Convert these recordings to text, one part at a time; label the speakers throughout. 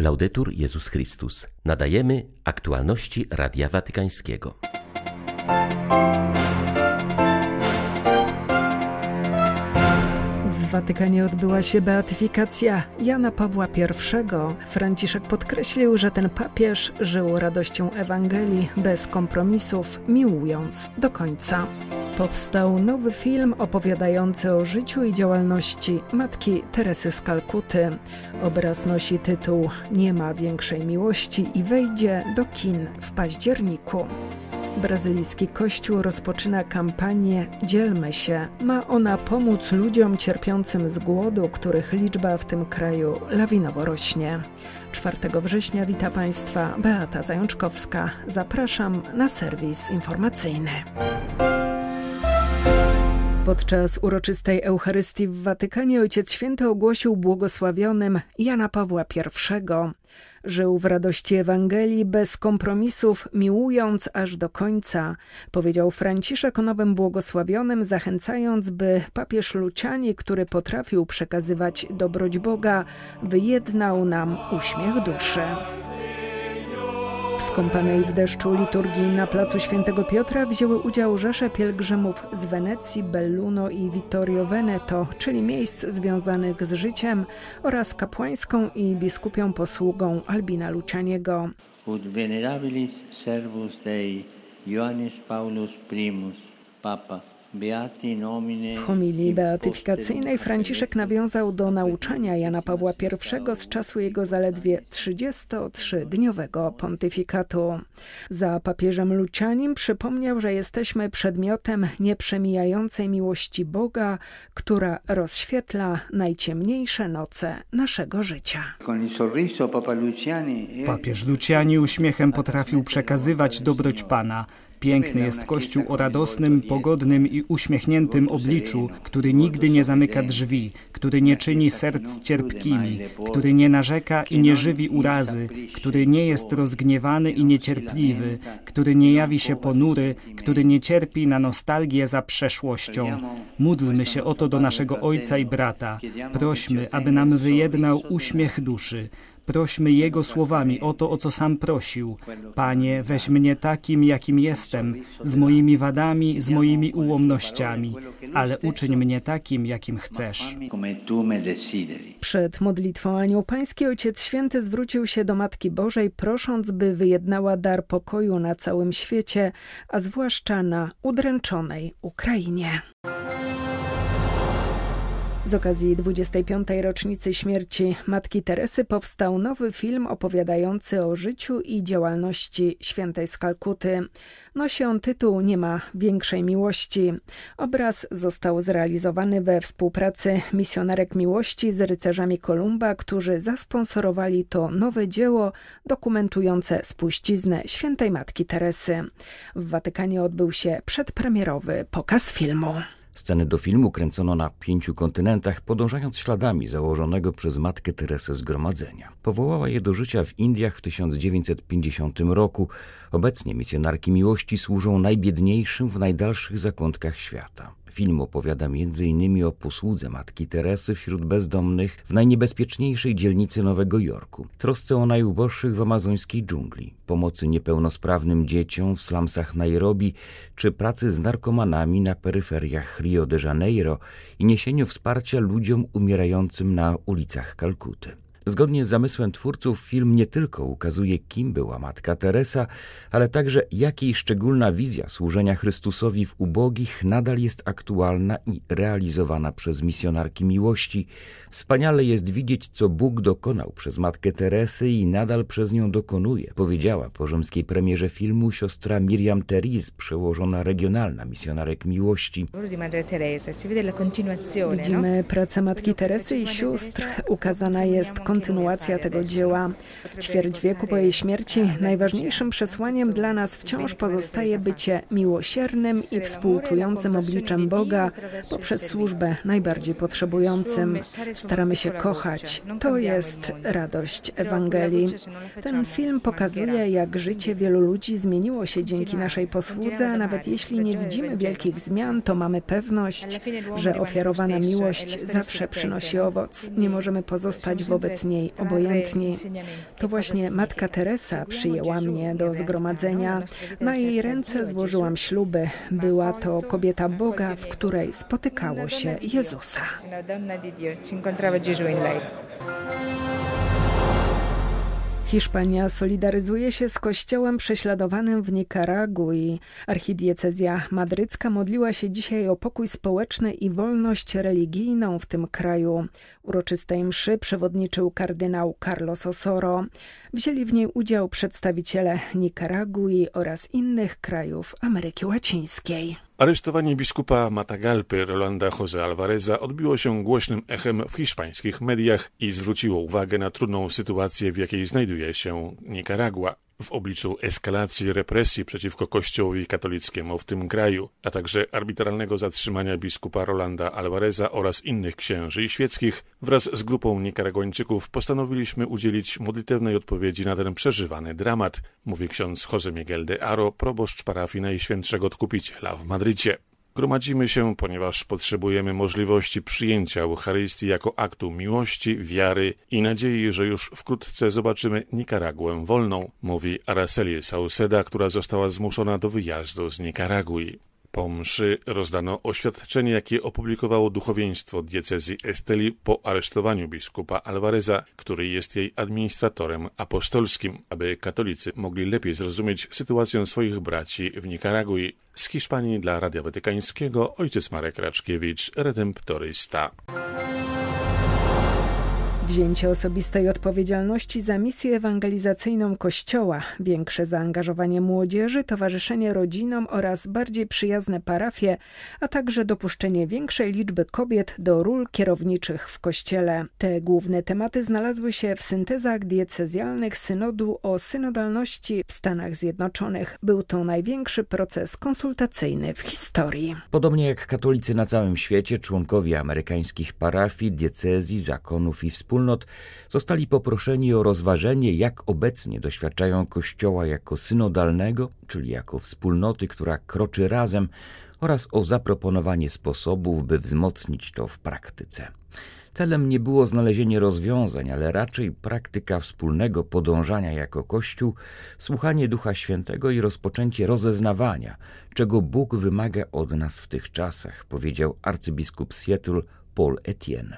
Speaker 1: Laudetur Jezus Chrystus. Nadajemy aktualności Radia Watykańskiego.
Speaker 2: W Watykanie odbyła się beatyfikacja Jana Pawła I. Franciszek podkreślił, że ten papież żył radością Ewangelii bez kompromisów, miłując do końca. Powstał nowy film opowiadający o życiu i działalności matki Teresy z Kalkuty. Obraz nosi tytuł Nie ma większej miłości i wejdzie do kin w październiku. Brazylijski Kościół rozpoczyna kampanię Dzielmy się. Ma ona pomóc ludziom cierpiącym z głodu, których liczba w tym kraju lawinowo rośnie. 4 września wita Państwa Beata Zajączkowska. Zapraszam na serwis informacyjny. Podczas uroczystej Eucharystii w Watykanie Ojciec Święty ogłosił błogosławionym Jana Pawła I. Żył w radości Ewangelii bez kompromisów, miłując aż do końca, powiedział Franciszek o nowym błogosławionym, zachęcając, by papież Luciani, który potrafił przekazywać dobroć Boga, wyjednał nam uśmiech duszy. Skąpanej w deszczu liturgii na placu Świętego Piotra wzięły udział rzesze pielgrzymów z Wenecji, Belluno i Vittorio Veneto, czyli miejsc związanych z życiem oraz kapłańską i biskupią posługą Albina Lucianiego. Ut venerabilis servus Dei, Ioannis Paulus Primus, Papa, w homilii beatyfikacyjnej Franciszek nawiązał do nauczania Jana Pawła I z czasu jego zaledwie 33-dniowego pontyfikatu. Za papieżem Lucianim przypomniał, że jesteśmy przedmiotem nieprzemijającej miłości Boga, która rozświetla najciemniejsze noce naszego życia.
Speaker 3: Papież Luciani uśmiechem potrafił przekazywać dobroć Pana. Piękny jest Kościół o radosnym, pogodnym i uśmiechniętym obliczu, który nigdy nie zamyka drzwi, który nie czyni serc cierpkimi, który nie narzeka i nie żywi urazy, który nie jest rozgniewany i niecierpliwy, który nie jawi się ponury, który nie cierpi na nostalgię za przeszłością. Módlmy się o to do naszego Ojca i brata. Prośmy, aby nam wyjednał uśmiech duszy. Prośmy Jego słowami o to, o co sam prosił. Panie, weź mnie takim, jakim jestem, z moimi wadami, z moimi ułomnościami, ale uczyń mnie takim, jakim chcesz.
Speaker 2: Przed modlitwą Anioł Pański Ojciec Święty zwrócił się do Matki Bożej, prosząc, by wyjednała dar pokoju na całym świecie, a zwłaszcza na udręczonej Ukrainie. Z okazji 25. rocznicy śmierci Matki Teresy powstał nowy film opowiadający o życiu i działalności świętej z Kalkuty. Nosi on tytuł Nie ma większej miłości. Obraz został zrealizowany we współpracy misjonarek miłości z rycerzami Kolumba, którzy zasponsorowali to nowe dzieło dokumentujące spuściznę świętej Matki Teresy. W Watykanie odbył się przedpremierowy pokaz filmu.
Speaker 1: Sceny do filmu kręcono na pięciu kontynentach, podążając śladami założonego przez matkę Teresę zgromadzenia. Powołała je do życia w Indiach w 1950 roku. Obecnie misjonarki miłości służą najbiedniejszym w najdalszych zakątkach świata. Film opowiada m.in. o posłudze matki Teresy wśród bezdomnych w najniebezpieczniejszej dzielnicy Nowego Jorku, trosce o najuboższych w amazońskiej dżungli, pomocy niepełnosprawnym dzieciom w slumsach Nairobi czy pracy z narkomanami na peryferiach Rio de Janeiro i niesieniu wsparcia ludziom umierającym na ulicach Kalkuty. Zgodnie z zamysłem twórców film nie tylko ukazuje, kim była matka Teresa, ale także jak jej szczególna wizja służenia Chrystusowi w ubogich nadal jest aktualna i realizowana przez misjonarki miłości. Wspaniale jest widzieć, co Bóg dokonał przez matkę Teresy i nadal przez nią dokonuje, powiedziała po rzymskiej premierze filmu siostra Miriam Teris, przełożona regionalna misjonarek miłości.
Speaker 2: Widzimy pracę matki Teresy i sióstr. Ukazana jest kontynuacja tego dzieła. Ćwierć wieku po jej śmierci najważniejszym przesłaniem dla nas wciąż pozostaje bycie miłosiernym i współczującym obliczem Boga poprzez służbę najbardziej potrzebującym. Staramy się kochać. To jest radość Ewangelii. Ten film pokazuje, jak życie wielu ludzi zmieniło się dzięki naszej posłudze, a nawet jeśli nie widzimy wielkich zmian, to mamy pewność, że ofiarowana miłość zawsze przynosi owoc. Nie możemy pozostać wobec obojętniej, obojętni. To właśnie Matka Teresa przyjęła mnie do zgromadzenia. Na jej ręce złożyłam śluby. Była to kobieta Boga, w której spotykało się Jezusa. Hiszpania solidaryzuje się z kościołem prześladowanym w Nikaragui. Archidiecezja madrycka modliła się dzisiaj o pokój społeczny i wolność religijną w tym kraju. Uroczystej mszy przewodniczył kardynał Carlos Osoro. Wzięli w niej udział przedstawiciele Nikaragui oraz innych krajów Ameryki Łacińskiej.
Speaker 4: Aresztowanie biskupa Matagalpy Rolanda Jose Alvareza odbiło się głośnym echem w hiszpańskich mediach i zwróciło uwagę na trudną sytuację, w jakiej znajduje się Nikaragua w obliczu eskalacji represji przeciwko Kościołowi katolickiemu w tym kraju, a także arbitralnego zatrzymania biskupa Rolanda Alvareza oraz innych księży świeckich, wraz z grupą nikaragończyków postanowiliśmy udzielić modlitewnej odpowiedzi na ten przeżywany dramat, mówi ksiądz Jose Miguel de Aro, proboszcz parafii Najświętszego Odkupiciela w Madrycie. Gromadzimy się, ponieważ potrzebujemy możliwości przyjęcia Eucharystii jako aktu miłości, wiary i nadziei, że już wkrótce zobaczymy Nikaraguę wolną, mówi Araceli Sauceda, która została zmuszona do wyjazdu z Nikaragui. Po mszy rozdano oświadczenie, jakie opublikowało duchowieństwo diecezji Esteli po aresztowaniu biskupa Alvareza, który jest jej administratorem apostolskim, aby katolicy mogli lepiej zrozumieć sytuację swoich braci w Nikaragui. Z Hiszpanii dla Radia Watykańskiego ojciec Marek Raczkiewicz, redemptorysta.
Speaker 2: Wzięcie osobistej odpowiedzialności za misję ewangelizacyjną Kościoła, większe zaangażowanie młodzieży, towarzyszenie rodzinom oraz bardziej przyjazne parafie, a także dopuszczenie większej liczby kobiet do ról kierowniczych w Kościele. Te główne tematy znalazły się w syntezach diecezjalnych synodu o synodalności w Stanach Zjednoczonych. Był to największy proces konsultacyjny w historii.
Speaker 1: Podobnie jak katolicy na całym świecie, członkowie amerykańskich parafii, diecezji, zakonów i wspólnot wspólnot zostali poproszeni o rozważenie, jak obecnie doświadczają Kościoła jako synodalnego, czyli jako wspólnoty, która kroczy razem, oraz o zaproponowanie sposobów, by wzmocnić to w praktyce. Celem nie było znalezienie rozwiązań, ale raczej praktyka wspólnego podążania jako Kościół, słuchanie Ducha Świętego i rozpoczęcie rozeznawania, czego Bóg wymaga od nas w tych czasach, powiedział arcybiskup Seattle Paul Etienne.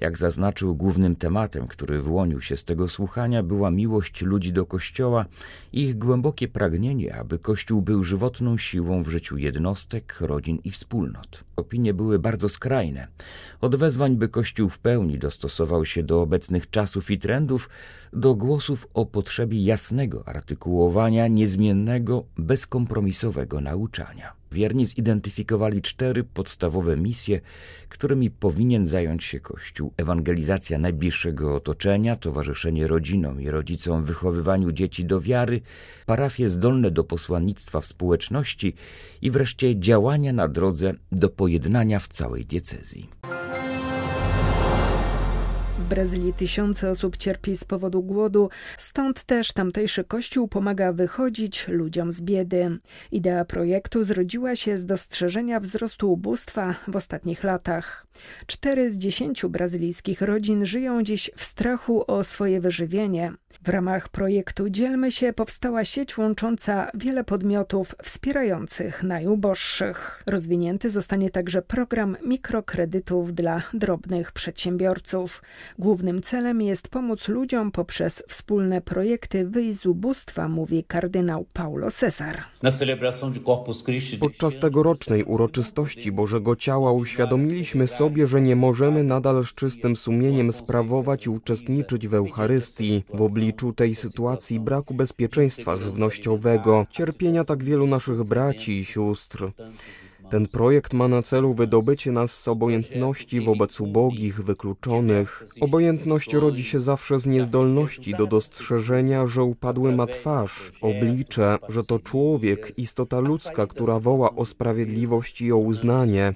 Speaker 1: Jak zaznaczył, głównym tematem, który wyłonił się z tego słuchania, była miłość ludzi do Kościoła i ich głębokie pragnienie, aby Kościół był żywotną siłą w życiu jednostek, rodzin i wspólnot. Opinie były bardzo skrajne. Od wezwań, by Kościół w pełni dostosował się do obecnych czasów i trendów, do głosów o potrzebie jasnego artykułowania, niezmiennego, bezkompromisowego nauczania. Wierni zidentyfikowali cztery podstawowe misje, którymi powinien zająć się Kościół: ewangelizacja najbliższego otoczenia, towarzyszenie rodzinom i rodzicom w wychowywaniu dzieci do wiary, parafie zdolne do posłannictwa w społeczności i wreszcie działania na drodze do pojednania w całej diecezji.
Speaker 2: Brazylii tysiące osób cierpi z powodu głodu, stąd też tamtejszy kościół pomaga wychodzić ludziom z biedy. Idea projektu zrodziła się z dostrzeżenia wzrostu ubóstwa w ostatnich latach. Cztery z dziesięciu brazylijskich rodzin żyją dziś w strachu o swoje wyżywienie. W ramach projektu Dzielmy się powstała sieć łącząca wiele podmiotów wspierających najuboższych. Rozwinięty zostanie także program mikrokredytów dla drobnych przedsiębiorców. Głównym celem jest pomóc ludziom poprzez wspólne projekty wyjść z ubóstwa, mówi kardynał Paulo Cesar.
Speaker 5: Podczas tegorocznej uroczystości Bożego Ciała uświadomiliśmy sobie, że nie możemy nadal z czystym sumieniem sprawować i uczestniczyć w Eucharystii w obliczu tej sytuacji braku bezpieczeństwa żywnościowego, cierpienia tak wielu naszych braci i sióstr. Ten projekt ma na celu wydobycie nas z obojętności wobec ubogich, wykluczonych. Obojętność rodzi się zawsze z niezdolności do dostrzeżenia, że upadły ma twarz, oblicze, że to człowiek, istota ludzka, która woła o sprawiedliwość i o uznanie.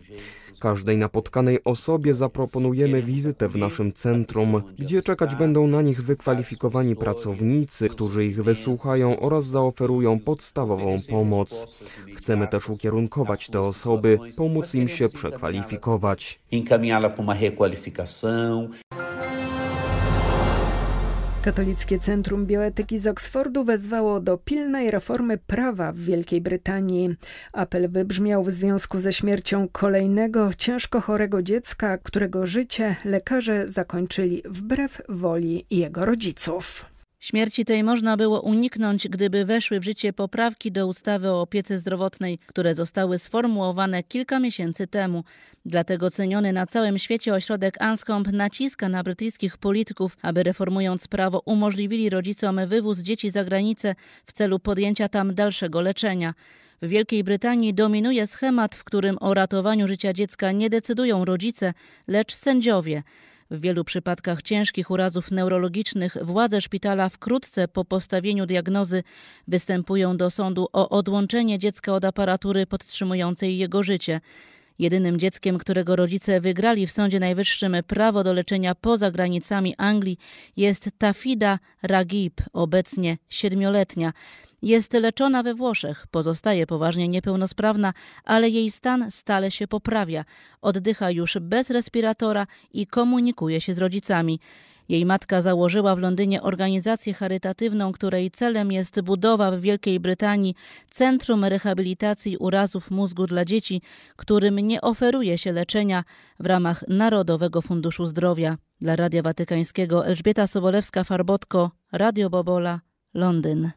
Speaker 5: Każdej napotkanej osobie zaproponujemy wizytę w naszym centrum, gdzie czekać będą na nich wykwalifikowani pracownicy, którzy ich wysłuchają oraz zaoferują podstawową pomoc. Chcemy też ukierunkować te osoby, pomóc im się przekwalifikować.
Speaker 2: Katolickie Centrum Bioetyki z Oksfordu wezwało do pilnej reformy prawa w Wielkiej Brytanii. Apel wybrzmiał w związku ze śmiercią kolejnego ciężko chorego dziecka, którego życie lekarze zakończyli wbrew woli jego rodziców.
Speaker 6: Śmierci tej można było uniknąć, gdyby weszły w życie poprawki do ustawy o opiece zdrowotnej, które zostały sformułowane kilka miesięcy temu. Dlatego ceniony na całym świecie ośrodek Anscombe naciska na brytyjskich polityków, aby reformując prawo umożliwili rodzicom wywóz dzieci za granicę w celu podjęcia tam dalszego leczenia. W Wielkiej Brytanii dominuje schemat, w którym o ratowaniu życia dziecka nie decydują rodzice, lecz sędziowie. W wielu przypadkach ciężkich urazów neurologicznych władze szpitala wkrótce po postawieniu diagnozy występują do sądu o odłączenie dziecka od aparatury podtrzymującej jego życie. Jedynym dzieckiem, którego rodzice wygrali w Sądzie Najwyższym prawo do leczenia poza granicami Anglii jest Tafida Ragib, obecnie siedmioletnia. Jest leczona we Włoszech, pozostaje poważnie niepełnosprawna, ale jej stan stale się poprawia. Oddycha już bez respiratora i komunikuje się z rodzicami. Jej matka założyła w Londynie organizację charytatywną, której celem jest budowa w Wielkiej Brytanii Centrum Rehabilitacji Urazów Mózgu dla Dzieci, którym nie oferuje się leczenia w ramach Narodowego Funduszu Zdrowia. Dla Radia Watykańskiego Elżbieta Sobolewska-Farbotko, Radio Bobola, Londyn.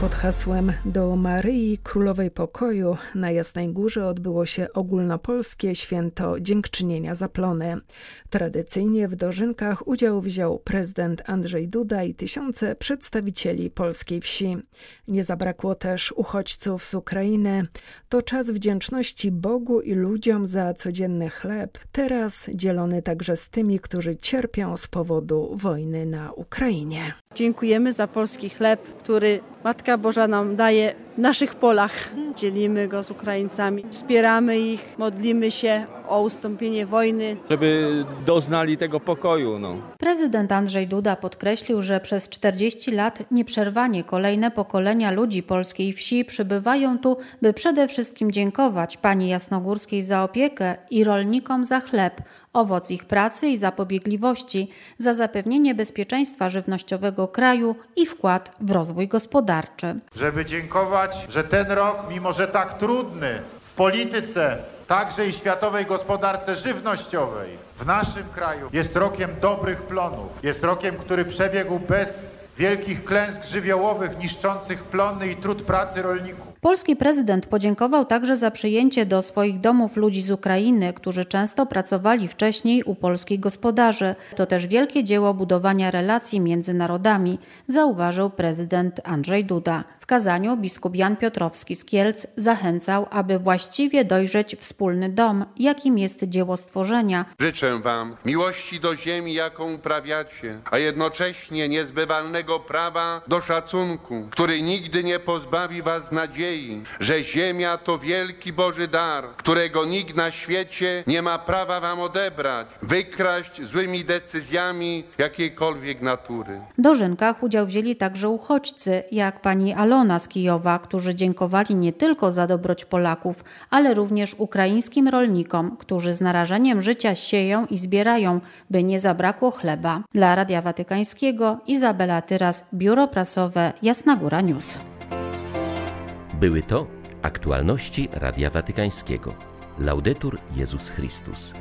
Speaker 2: Pod hasłem do Maryi Królowej Pokoju na Jasnej Górze odbyło się ogólnopolskie święto dziękczynienia za plony. Tradycyjnie w dożynkach udział wziął prezydent Andrzej Duda i tysiące przedstawicieli polskiej wsi. Nie zabrakło też uchodźców z Ukrainy. To czas wdzięczności Bogu i ludziom za codzienny chleb, teraz dzielony także z tymi, którzy cierpią z powodu wojny na Ukrainie.
Speaker 7: Dziękujemy za polski chleb, który Matka Boża nam daje w naszych polach. Dzielimy go z Ukraińcami, wspieramy ich, modlimy się o ustąpienie wojny.
Speaker 8: Żeby doznali tego pokoju. No.
Speaker 9: Prezydent Andrzej Duda podkreślił, że przez 40 lat nieprzerwanie kolejne pokolenia ludzi polskiej wsi przybywają tu, by przede wszystkim dziękować pani Jasnogórskiej za opiekę i rolnikom za chleb, owoc ich pracy i zapobiegliwości, za zapewnienie bezpieczeństwa żywnościowego kraju i wkład w rozwój gospodarczy.
Speaker 10: Żeby dziękować, że ten rok, mimo że tak trudny w polityce, także i światowej gospodarce żywnościowej, w naszym kraju jest rokiem dobrych plonów. Jest rokiem, który przebiegł bez wielkich klęsk żywiołowych niszczących plony i trud pracy rolników.
Speaker 9: Polski prezydent podziękował także za przyjęcie do swoich domów ludzi z Ukrainy, którzy często pracowali wcześniej u polskich gospodarzy. To też wielkie dzieło budowania relacji między narodami, zauważył prezydent Andrzej Duda. W kazaniu biskup Jan Piotrowski z Kielc zachęcał, aby właściwie dojrzeć wspólny dom, jakim jest dzieło stworzenia.
Speaker 11: Życzę Wam miłości do ziemi, jaką uprawiacie, a jednocześnie niezbywalnego prawa do szacunku, który nigdy nie pozbawi Was nadziei, że ziemia to wielki Boży dar, którego nikt na świecie nie ma prawa Wam odebrać, wykraść złymi decyzjami jakiejkolwiek natury.
Speaker 9: W dożynkach udział wzięli także uchodźcy, jak pani Alona Ilona z Kijowa, którzy dziękowali nie tylko za dobroć Polaków, ale również ukraińskim rolnikom, którzy z narażeniem życia sieją i zbierają, by nie zabrakło chleba. Dla Radia Watykańskiego Izabela Tyras, Biuro Prasowe Jasna Góra News.
Speaker 12: Były to aktualności Radia Watykańskiego. Laudetur Jezus Chrystus.